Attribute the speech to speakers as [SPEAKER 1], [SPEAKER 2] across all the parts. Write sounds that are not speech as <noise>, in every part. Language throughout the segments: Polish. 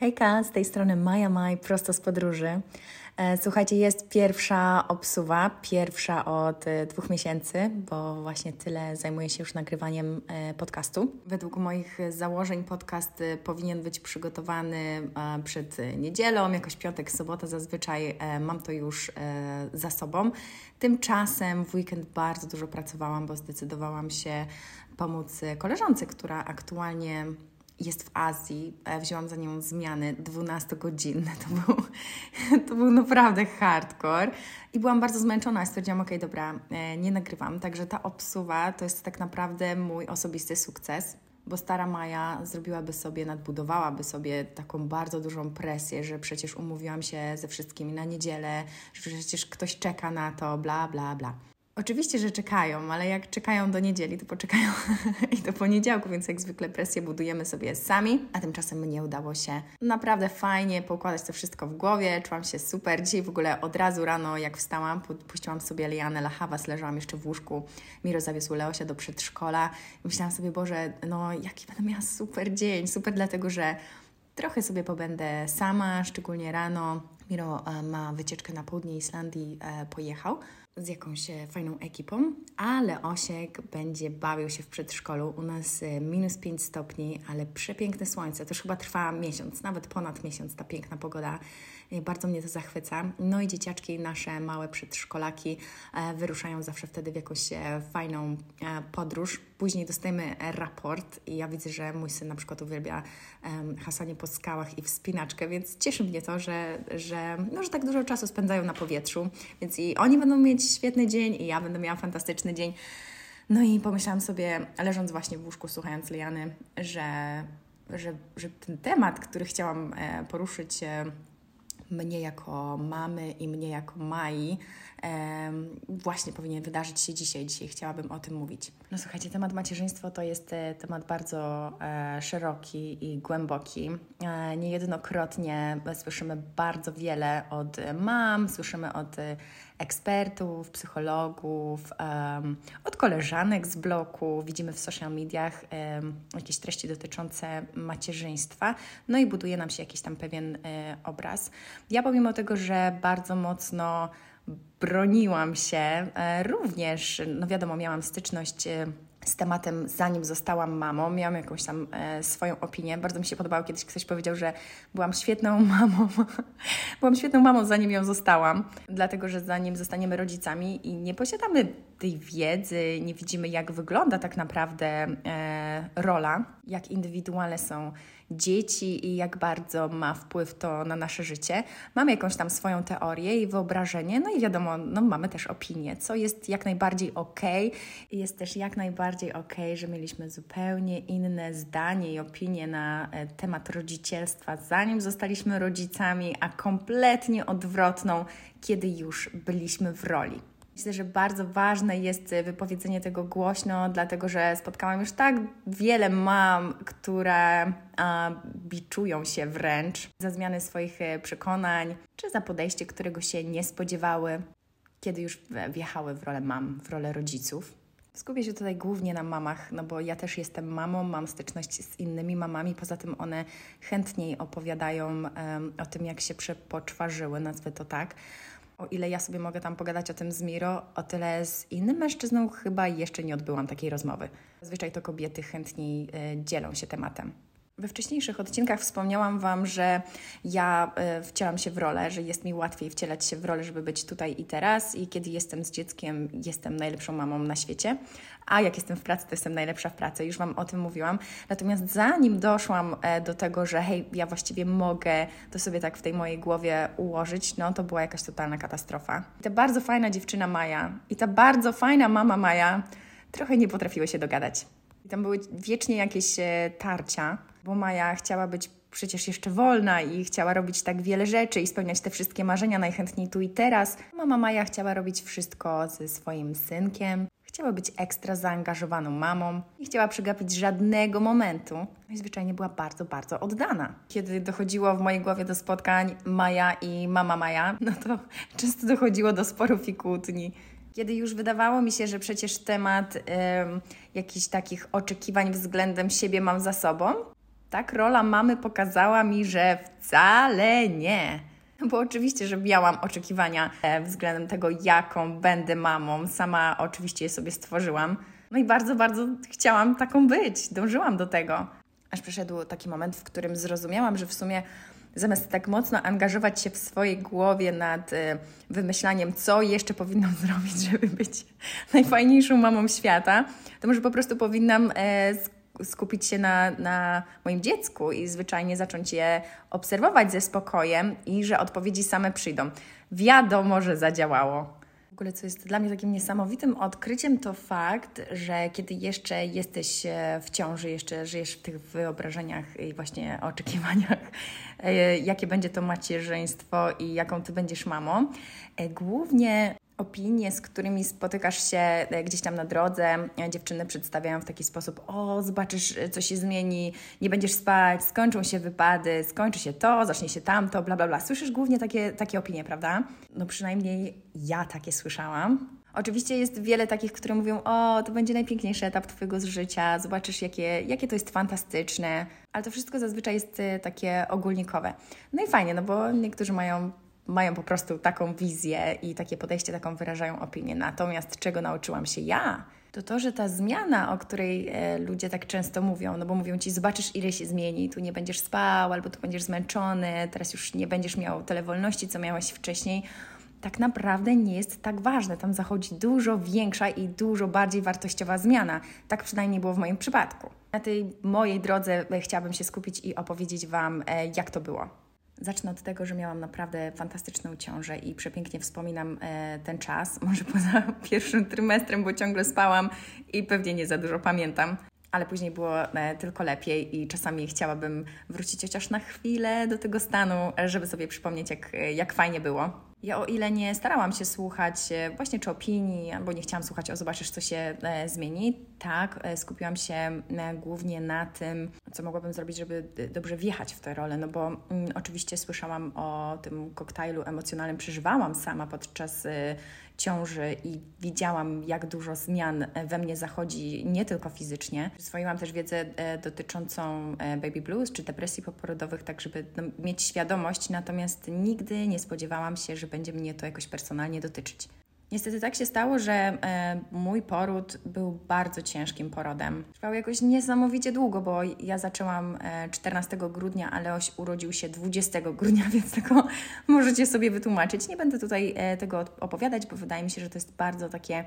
[SPEAKER 1] Hejka, z tej strony Maja Maj, prosto z podróży. E, słuchajcie, jest pierwsza obsuwa, pierwsza od e, dwóch miesięcy, bo właśnie tyle zajmuję się już nagrywaniem e, podcastu. Według moich założeń podcast powinien być przygotowany przed niedzielą, jakoś piątek, sobota zazwyczaj mam to już za sobą. Tymczasem w weekend bardzo dużo pracowałam, bo zdecydowałam się pomóc koleżance, która aktualnie jest w Azji. Wzięłam za nią zmiany 12-godzinne. To był, <laughs> to był naprawdę hardcore. I byłam bardzo zmęczona. Stwierdziłam, ok, dobra, e, nie nagrywam. Także ta obsuwa to jest tak naprawdę mój osobisty sukces. Bo stara Maja zrobiłaby sobie, nadbudowałaby sobie taką bardzo dużą presję, że przecież umówiłam się ze wszystkimi na niedzielę, że przecież ktoś czeka na to, bla, bla, bla. Oczywiście, że czekają, ale jak czekają do niedzieli, to poczekają <laughs> i do poniedziałku, więc jak zwykle presję budujemy sobie sami, a tymczasem mnie udało się naprawdę fajnie poukładać to wszystko w głowie, czułam się super. Dzisiaj w ogóle od razu rano, jak wstałam, puściłam sobie Lianę Lahawas, leżałam jeszcze w łóżku, Miro zawiózł Leosia do przedszkola. I myślałam sobie, Boże, no jaki będę miała super dzień, super dlatego, że trochę sobie pobędę sama, szczególnie rano. Miro e, ma wycieczkę na południe Islandii, e, pojechał z jakąś e, fajną ekipą, ale Osiek będzie bawił się w przedszkolu. U nas e, minus 5 stopni, ale przepiękne słońce. To już chyba trwa miesiąc, nawet ponad miesiąc ta piękna pogoda. Bardzo mnie to zachwyca. No i dzieciaczki, nasze małe przedszkolaki e, wyruszają zawsze wtedy w jakąś e, fajną e, podróż. Później dostajemy raport i ja widzę, że mój syn na przykład uwielbia hasanie po skałach i wspinaczkę, więc cieszy mnie to, że, że, no, że tak dużo czasu spędzają na powietrzu. Więc i oni będą mieć świetny dzień i ja będę miała fantastyczny dzień. No i pomyślałam sobie, leżąc właśnie w łóżku, słuchając Liany, że, że, że ten temat, który chciałam poruszyć mnie jako mamy i mnie jako Mai właśnie powinien wydarzyć się dzisiaj. Dzisiaj chciałabym o tym mówić. No słuchajcie, temat macierzyństwo to jest e, temat bardzo e, szeroki i głęboki. E, niejednokrotnie słyszymy bardzo wiele od mam, słyszymy od ekspertów, psychologów, od koleżanek z bloku. Widzimy w social mediach jakieś treści dotyczące macierzyństwa, no i buduje nam się jakiś tam pewien y, obraz. Ja pomimo tego, że bardzo mocno broniłam się, y, również, no wiadomo, miałam styczność. Z tematem, zanim zostałam mamą. Miałam jakąś tam e, swoją opinię. Bardzo mi się podobało, kiedyś ktoś powiedział, że byłam świetną <laughs> mamą. byłam świetną mamą, zanim ją zostałam. Dlatego, że zanim zostaniemy rodzicami i nie posiadamy tej wiedzy, nie widzimy, jak wygląda tak naprawdę e, rola, jak indywidualne są dzieci i jak bardzo ma wpływ to na nasze życie. Mamy jakąś tam swoją teorię i wyobrażenie, no i wiadomo, no mamy też opinię, co jest jak najbardziej ok. I jest też jak najbardziej ok, że mieliśmy zupełnie inne zdanie i opinie na e, temat rodzicielstwa, zanim zostaliśmy rodzicami, a kompletnie odwrotną, kiedy już byliśmy w roli. Myślę, że bardzo ważne jest wypowiedzenie tego głośno, dlatego że spotkałam już tak wiele mam, które a, biczują się wręcz za zmiany swoich e, przekonań, czy za podejście, którego się nie spodziewały, kiedy już wjechały w rolę mam, w rolę rodziców. Skupię się tutaj głównie na mamach, no bo ja też jestem mamą, mam styczność z innymi mamami, poza tym one chętniej opowiadają um, o tym, jak się przepoczwarzyły, nazwę to tak. O ile ja sobie mogę tam pogadać o tym z Miro, o tyle z innym mężczyzną chyba jeszcze nie odbyłam takiej rozmowy. Zazwyczaj to kobiety chętniej y, dzielą się tematem. We wcześniejszych odcinkach wspomniałam Wam, że ja y, wcielam się w rolę, że jest mi łatwiej wcielać się w rolę, żeby być tutaj i teraz, i kiedy jestem z dzieckiem, jestem najlepszą mamą na świecie, a jak jestem w pracy, to jestem najlepsza w pracy. Już Wam o tym mówiłam. Natomiast zanim doszłam e, do tego, że hej, ja właściwie mogę to sobie tak w tej mojej głowie ułożyć, no to była jakaś totalna katastrofa. I ta bardzo fajna dziewczyna Maja i ta bardzo fajna mama Maja trochę nie potrafiły się dogadać. I tam były wiecznie jakieś e, tarcia, bo Maja chciała być przecież jeszcze wolna i chciała robić tak wiele rzeczy i spełniać te wszystkie marzenia najchętniej tu i teraz. Mama Maja chciała robić wszystko ze swoim synkiem, Chciała być ekstra zaangażowaną mamą, nie chciała przegapić żadnego momentu. No i zwyczajnie była bardzo, bardzo oddana. Kiedy dochodziło w mojej głowie do spotkań Maja i mama Maja, no to często dochodziło do sporów i kłótni. Kiedy już wydawało mi się, że przecież temat ym, jakichś takich oczekiwań względem siebie mam za sobą, Tak, rola mamy pokazała mi, że wcale nie. Bo oczywiście, że miałam oczekiwania e, względem tego, jaką będę mamą. Sama oczywiście je sobie stworzyłam. No i bardzo, bardzo chciałam taką być. Dążyłam do tego. Aż przyszedł taki moment, w którym zrozumiałam, że w sumie zamiast tak mocno angażować się w swojej głowie nad e, wymyślaniem, co jeszcze powinnam <laughs> zrobić, żeby być najfajniejszą mamą świata, to może po prostu powinnam e, skupić się na, na moim dziecku i zwyczajnie zacząć je obserwować ze spokojem i że odpowiedzi same przyjdą. Wiadomo, że zadziałało. W ogóle, co jest dla mnie takim niesamowitym odkryciem, to fakt, że kiedy jeszcze jesteś e, w ciąży, jeszcze żyjesz w tych wyobrażeniach i właśnie oczekiwaniach, e, jakie będzie to macierzyństwo i jaką ty będziesz mamą, e, głównie opinie, z którymi spotykasz się e, gdzieś tam na drodze. E, dziewczyny przedstawiają w taki sposób: O, zobaczysz, e, co się zmieni, nie będziesz spać, skończą się wypady, skończy się to, zacznie się tamto, bla, bla, bla. Słyszysz głównie takie, takie opinie, prawda? No przynajmniej ja takie słyszałam. Oczywiście jest wiele takich, które mówią: O, to będzie najpiękniejszy etap Twojego życia, zobaczysz, jakie, jakie to jest fantastyczne, ale to wszystko zazwyczaj jest takie ogólnikowe. No i fajnie, no bo niektórzy mają mają po prostu taką wizję i takie podejście, taką wyrażają opinię. Natomiast czego nauczyłam się ja, to to, że ta zmiana, o której e, ludzie tak często mówią, no bo mówią ci, zobaczysz, ile się zmieni, tu nie będziesz spał, albo tu będziesz zmęczony, teraz już nie będziesz miał tyle wolności, co miałeś wcześniej. Tak naprawdę nie jest tak ważne. Tam zachodzi dużo większa i dużo bardziej wartościowa zmiana. Tak przynajmniej było w moim przypadku. Na tej mojej drodze e, chciałabym się skupić i opowiedzieć Wam, e, jak to było. Zacznę od tego, że miałam naprawdę fantastyczną ciążę i przepięknie wspominam e, ten czas, <laughs> może poza pierwszym trymestrem, bo ciągle spałam i pewnie nie za dużo pamiętam. Ale później było e, tylko lepiej i czasami chciałabym wrócić chociaż na chwilę do tego stanu, żeby sobie przypomnieć, jak, jak fajnie było. Ja o ile nie starałam się słuchać e, właśnie czy opinii, albo nie chciałam słuchać o zobaczysz, co się e, zmieni, tak, e, skupiłam się e, głównie na tym, co mogłabym zrobić, żeby dobrze wjechać w tę rolę, no bo mm, oczywiście słyszałam o tym koktajlu emocjonalnym, przeżywałam sama podczas e, ciąży i widziałam, jak dużo zmian we mnie zachodzi, nie tylko fizycznie. Przyswoiłam też wiedzę e, dotyczącą e, baby blues czy depresji poporodowych, tak żeby no, mieć świadomość, natomiast nigdy nie spodziewałam się, że będzie mnie to jakoś personalnie dotyczyć. Niestety tak się stało, że e, mój poród był bardzo ciężkim porodem. Trwał jakoś niesamowicie długo, bo ja zaczęłam e, 14 grudnia, ale Oś urodził się 20 grudnia, <laughs> więc tego możecie sobie wytłumaczyć. Nie będę tutaj e, tego opowiadać, bo wydaje mi się, że to jest bardzo takie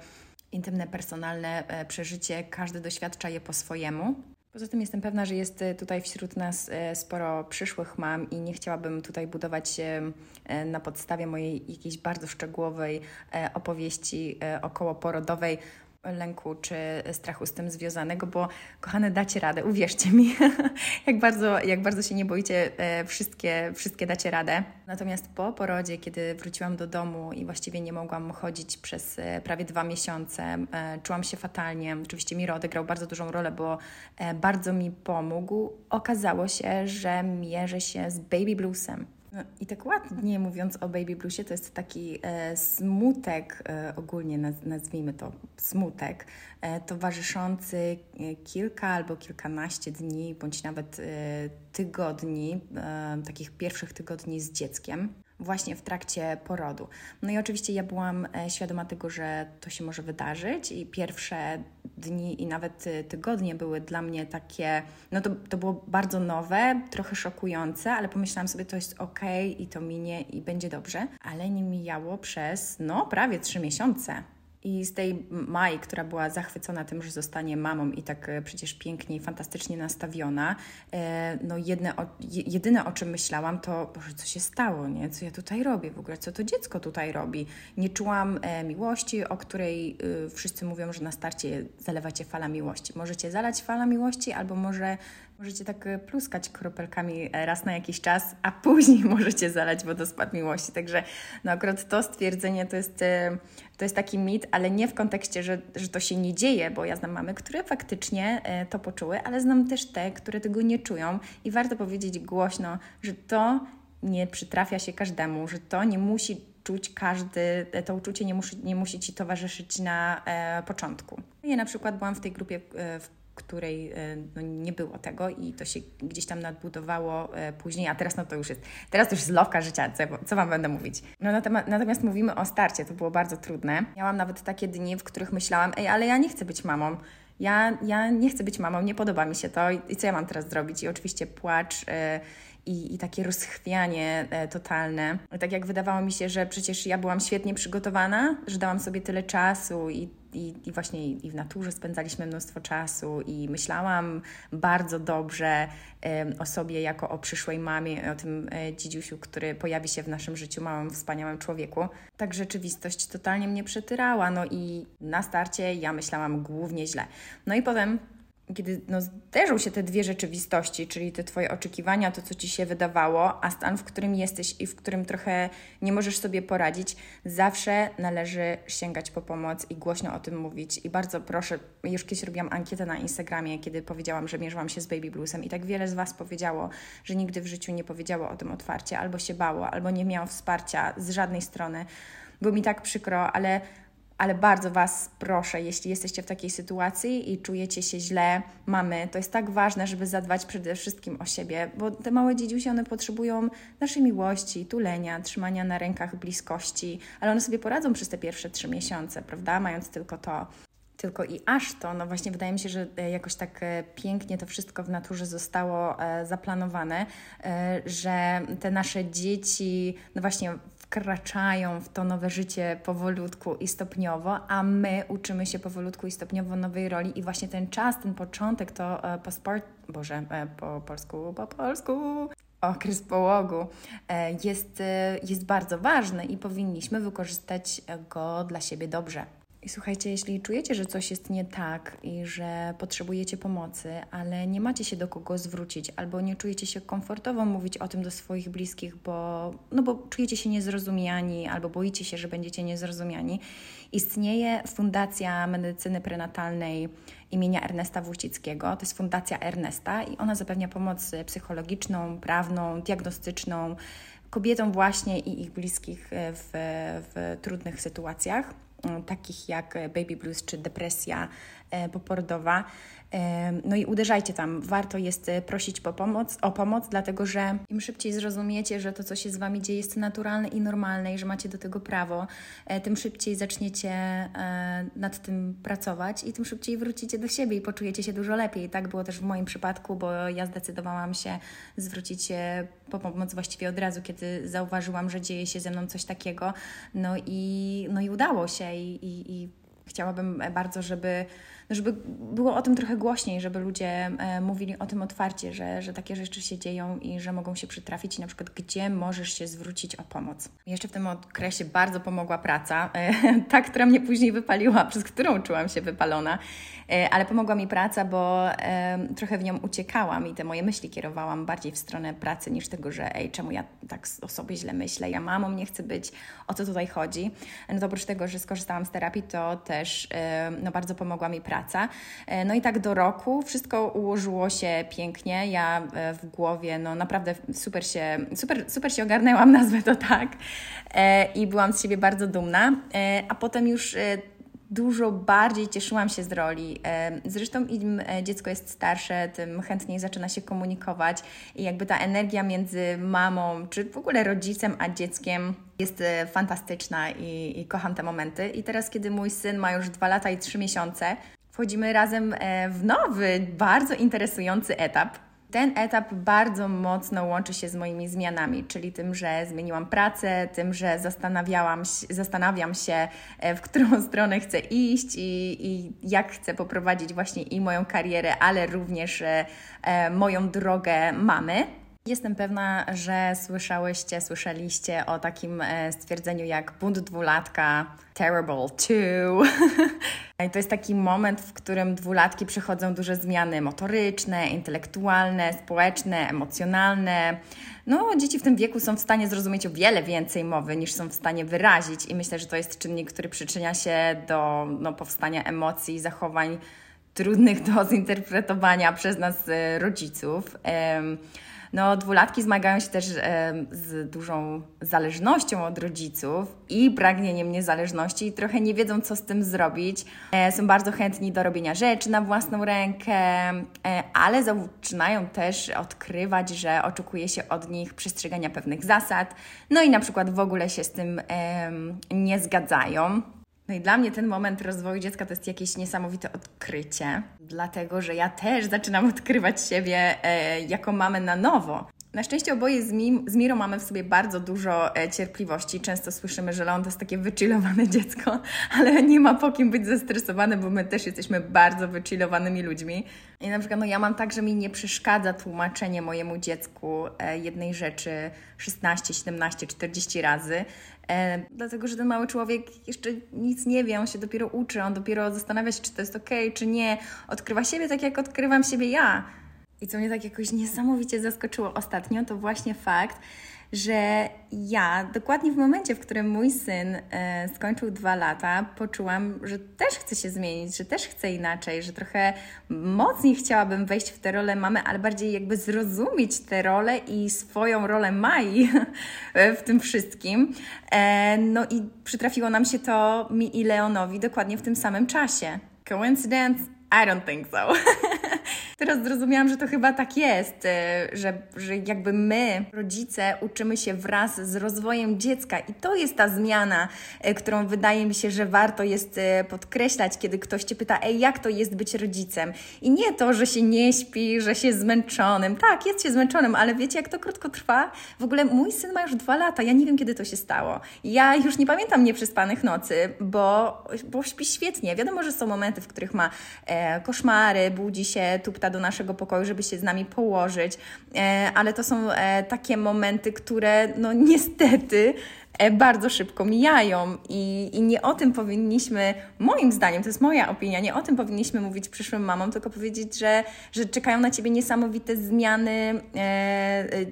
[SPEAKER 1] intymne, personalne e, przeżycie. Każdy doświadcza je po swojemu. Poza tym jestem pewna, że jest e, tutaj wśród nas e, sporo przyszłych mam i nie chciałabym tutaj budować e, na podstawie mojej jakiejś bardzo szczegółowej opowieści okołoporodowej lęku czy strachu z tym związanego, bo kochane, dacie radę, uwierzcie mi, <laughs> jak, bardzo, jak bardzo się nie boicie, e, wszystkie, wszystkie dacie radę. Natomiast po porodzie, kiedy wróciłam do domu i właściwie nie mogłam chodzić przez e, prawie dwa miesiące, e, czułam się fatalnie. Oczywiście Miro odegrał bardzo dużą rolę, bo bardzo mi pomógł. Okazało się, że mierzę się z baby bluesem. No, I tak ładnie mówiąc o Baby Bluesie, to jest taki e, smutek, e, ogólnie naz, nazwijmy to smutek, e, towarzyszący e, kilka albo kilkanaście dni, bądź nawet e, tygodni, e, takich pierwszych tygodni z dzieckiem właśnie w trakcie porodu. No i oczywiście ja byłam e, świadoma tego, że to się może wydarzyć i pierwsze dni i nawet e, tygodnie były dla mnie takie, no to, to było bardzo nowe, trochę szokujące, ale pomyślałam sobie, to jest ok i to minie i będzie dobrze, ale nie mijało przez, no, prawie trzy miesiące. I z tej Mai, która była zachwycona tym, że zostanie mamą i tak e, przecież pięknie i fantastycznie nastawiona, e, no jedne, jedyne o czym myślałam to, Boże, co się stało, nie? Co ja tutaj robię w ogóle? Co to dziecko tutaj robi? Nie czułam e, miłości, o której wszyscy mówią, że na starcie zalewacie fala miłości. Możecie zalać fala miłości albo może Możecie tak pluskać kropelkami raz na jakiś czas, a <laughs> później możecie zalać wodospad miłości. Także no akurat to stwierdzenie to jest, to jest taki mit, ale nie w kontekście, że, że to się nie dzieje, bo ja znam mamy, które faktycznie to poczuły, ale znam też te, które tego nie czują i warto powiedzieć głośno, że to nie przytrafia się każdemu, że to nie musi czuć każdy, to uczucie nie musi, nie musi Ci towarzyszyć na e, początku. Ja na przykład byłam w tej grupie, e, w której no, nie było tego i to się gdzieś tam nadbudowało później, a teraz no to już jest, teraz to już jest lowka życia, co, co Wam będę mówić. No natomiast, natomiast mówimy o starcie, to było bardzo trudne. Miałam nawet takie dni, w których myślałam, ej, ale ja nie chcę być mamą ja, ja nie chcę być mamą, nie podoba mi się to i, i co ja mam teraz zrobić? I oczywiście płacz. Yy, i, i, takie rozchwianie e, totalne. Tak jak wydawało mi się, że przecież ja byłam świetnie przygotowana, że dałam sobie tyle czasu i i, i właśnie i w naturze spędzaliśmy mnóstwo czasu i myślałam bardzo dobrze o sobie jako o przyszłej mamie, o tym e, dziedziusiu, który pojawi się w naszym życiu, małym, wspaniałym człowieku. Tak rzeczywistość totalnie mnie przetyrała, no i na starcie ja myślałam głównie źle. No i potem kiedy no, zderzą się te dwie rzeczywistości, czyli te Twoje oczekiwania, to co Ci się wydawało, a stan, w którym jesteś i w którym trochę nie możesz sobie poradzić, zawsze należy sięgać po pomoc i głośno o tym mówić. I bardzo proszę, już kiedyś robiłam ankietę na Instagramie, kiedy powiedziałam, że mierzyłam się z baby bluesem i tak wiele z Was powiedziało, że nigdy w życiu nie powiedziało o tym otwarcie, albo się bało, albo nie miało wsparcia z żadnej strony. Było mi tak przykro, ale ale bardzo Was proszę, jeśli jesteście w takiej sytuacji i czujecie się źle, mamy, to jest tak ważne, żeby zadbać przede wszystkim o siebie, bo te małe dziedziusi, one potrzebują naszej miłości, tulenia, trzymania na rękach, bliskości, ale one sobie poradzą przez te pierwsze trzy miesiące, prawda, mając tylko to. Tylko i aż to, no właśnie wydaje mi się, że e, jakoś tak e, pięknie to wszystko w naturze zostało e, zaplanowane, że te nasze dzieci, no właśnie wkraczają w to nowe życie powolutku i stopniowo, a my uczymy się powolutku i stopniowo nowej roli i właśnie ten czas, ten początek to po sport, Boże, po polsku, po polsku, okres połogu jest, jest bardzo ważny i powinniśmy wykorzystać go dla siebie dobrze. I słuchajcie, jeśli czujecie, że coś jest nie tak i że potrzebujecie pomocy, ale nie macie się do kogo zwrócić, albo nie czujecie się komfortowo mówić o tym do swoich bliskich, bo, no bo czujecie się niezrozumiani, albo boicie się, że będziecie niezrozumiani, istnieje Fundacja Medycyny Prenatalnej imienia Ernesta Wójcickiego. To jest Fundacja Ernesta i ona zapewnia pomoc psychologiczną, prawną, diagnostyczną kobietom właśnie i ich bliskich w, w trudnych sytuacjach takich jak baby blues czy depresja e, poporodowa. No i uderzajcie tam. Warto jest e, prosić po pomoc, o pomoc, dlatego że im szybciej zrozumiecie, że to, co się z Wami dzieje, jest naturalne i normalne i że macie do tego prawo, e, tym szybciej zaczniecie e, nad tym pracować i tym szybciej wrócicie do siebie i poczujecie się dużo lepiej. Tak było też w moim przypadku, bo ja zdecydowałam się zwrócić się po pomoc właściwie od razu, kiedy zauważyłam, że dzieje się ze mną coś takiego. No i, no i udało się i, i, chciałabym bardzo, żeby żeby było o tym trochę głośniej, żeby ludzie e, mówili o tym otwarcie, że, że takie rzeczy się dzieją i że mogą się przytrafić i na przykład gdzie możesz się zwrócić o pomoc. Jeszcze w tym okresie bardzo pomogła praca, e, ta, która mnie później wypaliła, <laughs> przez którą czułam się wypalona, e, ale pomogła mi praca, bo trochę w nią uciekałam i te moje myśli kierowałam bardziej w stronę pracy niż tego, że ej, czemu ja tak o sobie źle myślę, ja mamą nie chcę być, o co tutaj chodzi. No to oprócz tego, że skorzystałam z terapii, to też no, bardzo pomogła mi praca praca. E, no i tak do roku wszystko ułożyło się pięknie. Ja e, w głowie, no naprawdę super się, super, super się ogarnęłam, <laughs> nazwę to tak. E, I byłam z siebie bardzo dumna. A potem już dużo bardziej cieszyłam się z roli. Zresztą im dziecko jest starsze, tym chętniej zaczyna się komunikować i jakby ta energia między mamą, czy w ogóle rodzicem, a dzieckiem jest fantastyczna i, i kocham te momenty. I teraz, kiedy mój syn ma już dwa lata i trzy miesiące, wchodzimy razem e, w nowy, bardzo interesujący etap. Ten etap bardzo mocno łączy się z moimi zmianami, czyli tym, że zmieniłam pracę, tym, że zastanawiałam, zastanawiam się, e, w którą <laughs> stronę chcę iść i, i jak chcę poprowadzić właśnie i moją karierę, ale również e, moją drogę mamy. Jestem pewna, że słyszałyście, słyszeliście o takim e, stwierdzeniu jak bunt dwulatka, terrible two. <laughs> I to jest taki moment, w którym dwulatki przechodzą duże zmiany motoryczne, intelektualne, społeczne, emocjonalne. No, dzieci w tym wieku są w stanie zrozumieć o wiele więcej mowy niż są w stanie wyrazić, i myślę, że to jest czynnik, który przyczynia się do no, powstania emocji, zachowań trudnych do zinterpretowania przez nas e, rodziców. No, dwulatki zmagają się też e, z dużą zależnością od rodziców i pragnieniem niezależności i trochę nie wiedzą, co z tym zrobić. E, są bardzo chętni do robienia rzeczy na własną rękę, e, ale zaczynają też odkrywać, że oczekuje się od nich przestrzegania pewnych zasad, no i na przykład w ogóle się z tym nie zgadzają. No i dla mnie ten moment rozwoju dziecka to jest jakieś niesamowite odkrycie, dlatego że ja też zaczynam odkrywać siebie e, jako mamę na nowo. Na szczęście oboje z, Mim, z Mirą mamy w sobie bardzo dużo e, cierpliwości. Często słyszymy, że Leon to jest takie wychillowane <laughs> dziecko, ale nie ma po kim być zestresowane, bo my też jesteśmy bardzo wychillowanymi ludźmi. I na przykład no, ja mam tak, że mi nie przeszkadza tłumaczenie mojemu dziecku e, jednej rzeczy 16, 17, 40 razy, e, dlatego że ten mały człowiek jeszcze nic nie wie, on się dopiero uczy, on dopiero zastanawia się, czy to jest ok, czy nie. Odkrywa siebie tak, jak odkrywam siebie ja. I co mnie tak jakoś niesamowicie zaskoczyło ostatnio, to właśnie fakt, że ja dokładnie w momencie, w którym mój syn e, skończył dwa lata, poczułam, że też chcę się zmienić, że też chcę inaczej, że trochę mocniej chciałabym wejść w tę rolę mamy, ale bardziej jakby zrozumieć tę rolę i swoją rolę Mai <laughs> w tym wszystkim. E, no i przytrafiło nam się to mi i Leonowi dokładnie w tym samym czasie. Coincidence? I don't think so. <laughs> Teraz zrozumiałam, że to chyba tak jest, e, że, że jakby my, rodzice, uczymy się wraz z rozwojem dziecka i to jest ta zmiana, e, którą wydaje mi się, że warto jest e, podkreślać, kiedy ktoś Cię pyta, ej, jak to jest być rodzicem? I nie to, że się nie śpi, że się zmęczonym. Tak, jest się zmęczonym, ale wiecie, jak to krótko trwa? W ogóle mój syn ma już dwa lata, ja nie wiem, kiedy to się stało. Ja już nie pamiętam nieprzespanych nocy, bo, bo śpi świetnie. Wiadomo, że są momenty, w których ma e, koszmary, budzi się, tupta do naszego pokoju, żeby się z nami położyć, e, ale to są e, takie momenty, które no niestety bardzo szybko mijają i, i nie o tym powinniśmy, moim zdaniem, to jest moja opinia, nie o tym powinniśmy mówić przyszłym mamom, tylko powiedzieć, że, że czekają na Ciebie niesamowite zmiany e,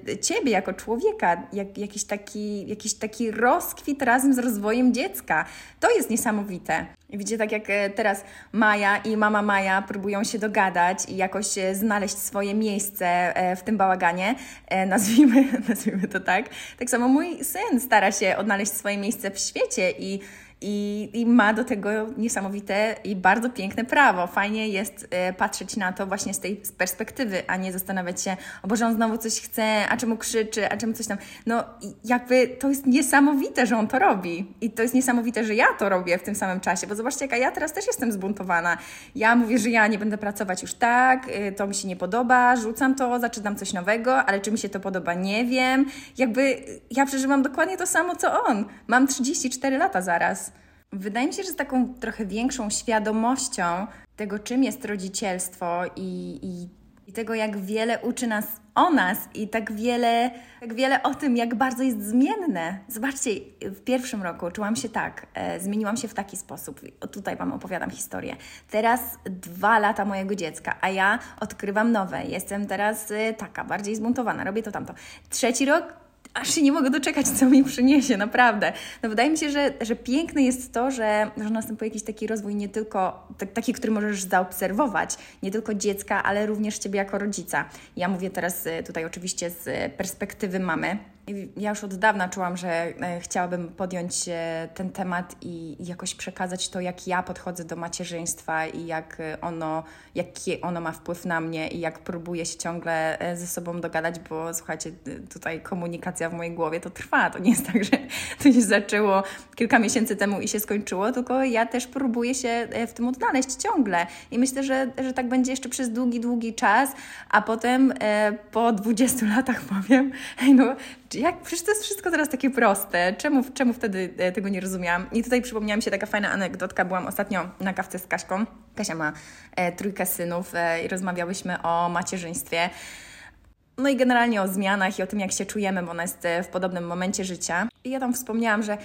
[SPEAKER 1] e, Ciebie jako człowieka, jak, jakiś, taki, jakiś taki rozkwit razem z rozwojem dziecka. To jest niesamowite. Widzicie, tak jak e, teraz Maja i mama Maja próbują się dogadać i jakoś znaleźć swoje miejsce w tym bałaganie, nazwijmy, <laughs> nazwijmy to tak. Tak samo mój syn stara się odnaleźć swoje miejsce w świecie i i, i ma do tego niesamowite i bardzo piękne prawo. Fajnie jest e, patrzeć na to właśnie z tej perspektywy, a nie zastanawiać się, o Boże, on znowu coś chce, a czemu krzyczy, a czemu coś tam. No jakby to jest niesamowite, że on to robi. I to jest niesamowite, że ja to robię w tym samym czasie, bo zobaczcie, jaka ja teraz też jestem zbuntowana. Ja mówię, że ja nie będę pracować już tak, e, to mi się nie podoba, rzucam to, zaczynam coś nowego, ale czy mi się to podoba, nie wiem. Jakby ja przeżywam dokładnie to samo, co on. Mam 34 lata zaraz. Wydaje mi się, że z taką trochę większą świadomością tego, czym jest rodzicielstwo i, i, i, tego, jak wiele uczy nas o nas i tak wiele, tak wiele o tym, jak bardzo jest zmienne. Zobaczcie, w pierwszym roku czułam się tak, e, zmieniłam się w taki sposób. O, tutaj Wam opowiadam historię. Teraz dwa lata mojego dziecka, a ja odkrywam nowe. Jestem teraz e, taka, bardziej zbuntowana, robię to tamto. Trzeci rok aż się nie mogę doczekać, co mi przyniesie, naprawdę. No wydaje mi się, że, że piękne jest to, że, że następuje jakiś taki rozwój nie tylko tak, taki, który możesz zaobserwować, nie tylko dziecka, ale również Ciebie jako rodzica. Ja mówię teraz y, tutaj oczywiście z perspektywy mamy, ja już od dawna czułam, że e, chciałabym podjąć ten temat i jakoś przekazać to, jak ja podchodzę do macierzyństwa i jak e, ono, jaki ono ma wpływ na mnie i jak próbuję się ciągle e, ze sobą dogadać, bo słuchajcie, tutaj komunikacja w mojej głowie to trwa. To nie jest <laughs> tak, że to się zaczęło kilka miesięcy temu i się skończyło, tylko ja też próbuję się w tym odnaleźć ciągle. I myślę, że, że tak będzie jeszcze przez długi, długi czas, a potem po 20 latach powiem, <laughs> hej no, jak, przecież to jest wszystko teraz takie proste. Czemu, czemu wtedy e, tego nie rozumiałam? I tutaj przypomniała mi się taka fajna anegdotka. Byłam ostatnio na kawce z Kaśką. Kasia ma e, trójkę synów e, i rozmawiałyśmy o macierzyństwie. No i generalnie o zmianach i o tym, jak się czujemy, bo ona jest e, w podobnym momencie życia. I ja tam wspomniałam, że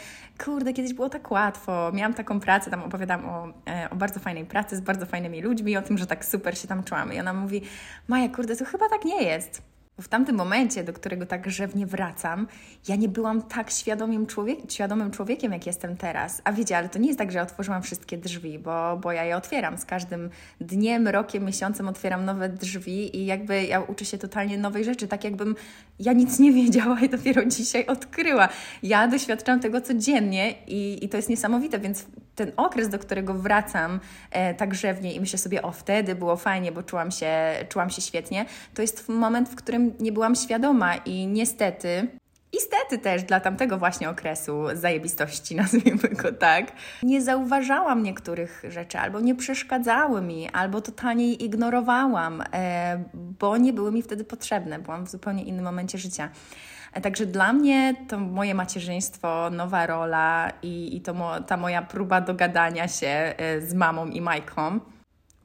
[SPEAKER 1] kurde, kiedyś było tak łatwo, miałam taką pracę, tam opowiadam o, o bardzo fajnej pracy z bardzo fajnymi ludźmi o tym, że tak super się tam czułam. I ona mówi, Maja, kurde, to chyba tak nie jest W tamtym momencie, do którego tak grzewnie wracam, ja nie byłam tak świadomym, człowiek, świadomym człowiekiem, jak jestem teraz. A wiecie, ale to nie jest tak, że otworzyłam wszystkie drzwi, bo, bo ja je otwieram. Z każdym dniem, rokiem, miesiącem otwieram nowe drzwi i jakby ja uczę się totalnie nowej rzeczy, tak jakbym ja nic nie wiedziała i dopiero dzisiaj odkryła. Ja doświadczam tego codziennie i, i to jest niesamowite, więc ten okres, do którego wracam e, tak grzewnie i myślę sobie, o wtedy było fajnie, bo czułam się, czułam się świetnie, to jest moment, w którym nie byłam świadoma i niestety i stety też dla tamtego właśnie okresu zajebistości, <laughs> nazwijmy go tak, nie zauważałam niektórych rzeczy, albo nie przeszkadzały mi, albo totalnie je ignorowałam, e, bo nie były mi wtedy potrzebne. Byłam w zupełnie innym momencie życia. E, także dla mnie to moje macierzyństwo, nowa rola i, i to mo, ta moja próba dogadania się e, z mamą i Majką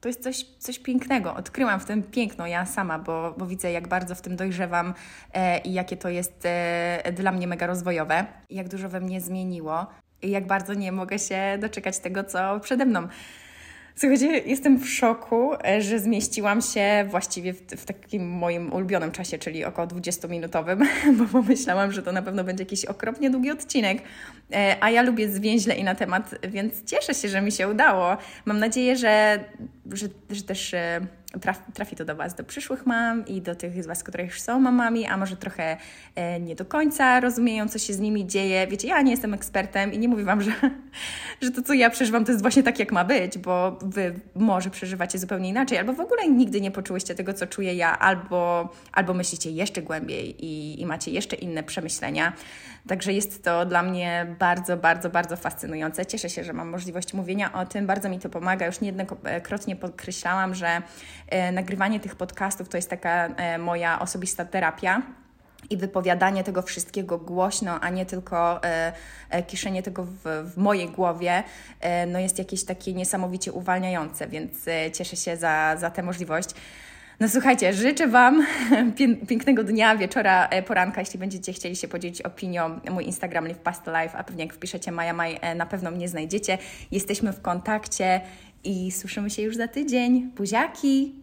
[SPEAKER 1] to jest coś, coś pięknego. Odkryłam w tym piękno ja sama, bo, bo widzę, jak bardzo w tym dojrzewam e, i jakie to jest e, dla mnie mega rozwojowe, jak dużo we mnie zmieniło i jak bardzo nie mogę się doczekać tego, co przede mną. Słuchajcie, jestem w szoku, e, że zmieściłam się właściwie w, w, takim moim ulubionym czasie, czyli około 20-minutowym, <laughs> bo pomyślałam, że to na pewno będzie jakiś okropnie długi odcinek, e, a ja lubię zwięźle i na temat, więc cieszę się, że mi się udało. Mam nadzieję, że, że, że też e, trafi to do Was, do przyszłych mam i do tych z Was, które już są mamami, a może trochę e, nie do końca rozumieją, co się z nimi dzieje. Wiecie, ja nie jestem ekspertem i nie mówię Wam, <laughs> że, że to, co ja przeżywam, to jest właśnie tak, jak ma być, bo Wy może przeżywacie zupełnie inaczej, albo w ogóle nigdy nie poczułyście tego, co czuję ja, albo, albo myślicie jeszcze głębiej i, i macie jeszcze inne przemyślenia. Także jest to dla mnie bardzo, bardzo, bardzo fascynujące. Cieszę się, że mam możliwość mówienia o tym. Bardzo mi to pomaga. Już niejednokrotnie podkreślałam, że nagrywanie tych podcastów to jest taka e, moja osobista terapia i wypowiadanie tego wszystkiego głośno, a nie tylko e, e, kiszenie tego w, w mojej głowie, e, no jest jakieś takie niesamowicie uwalniające, więc e, cieszę się za, za tę możliwość. No słuchajcie, życzę Wam <laughs> pięknego dnia, wieczora, e, poranka. Jeśli będziecie chcieli się podzielić opinią, mój Instagram Live Past Life, a pewnie jak wpiszecie Maja Maj, e, na pewno mnie znajdziecie. Jesteśmy w kontakcie i słyszymy się już za tydzień. Buziaki!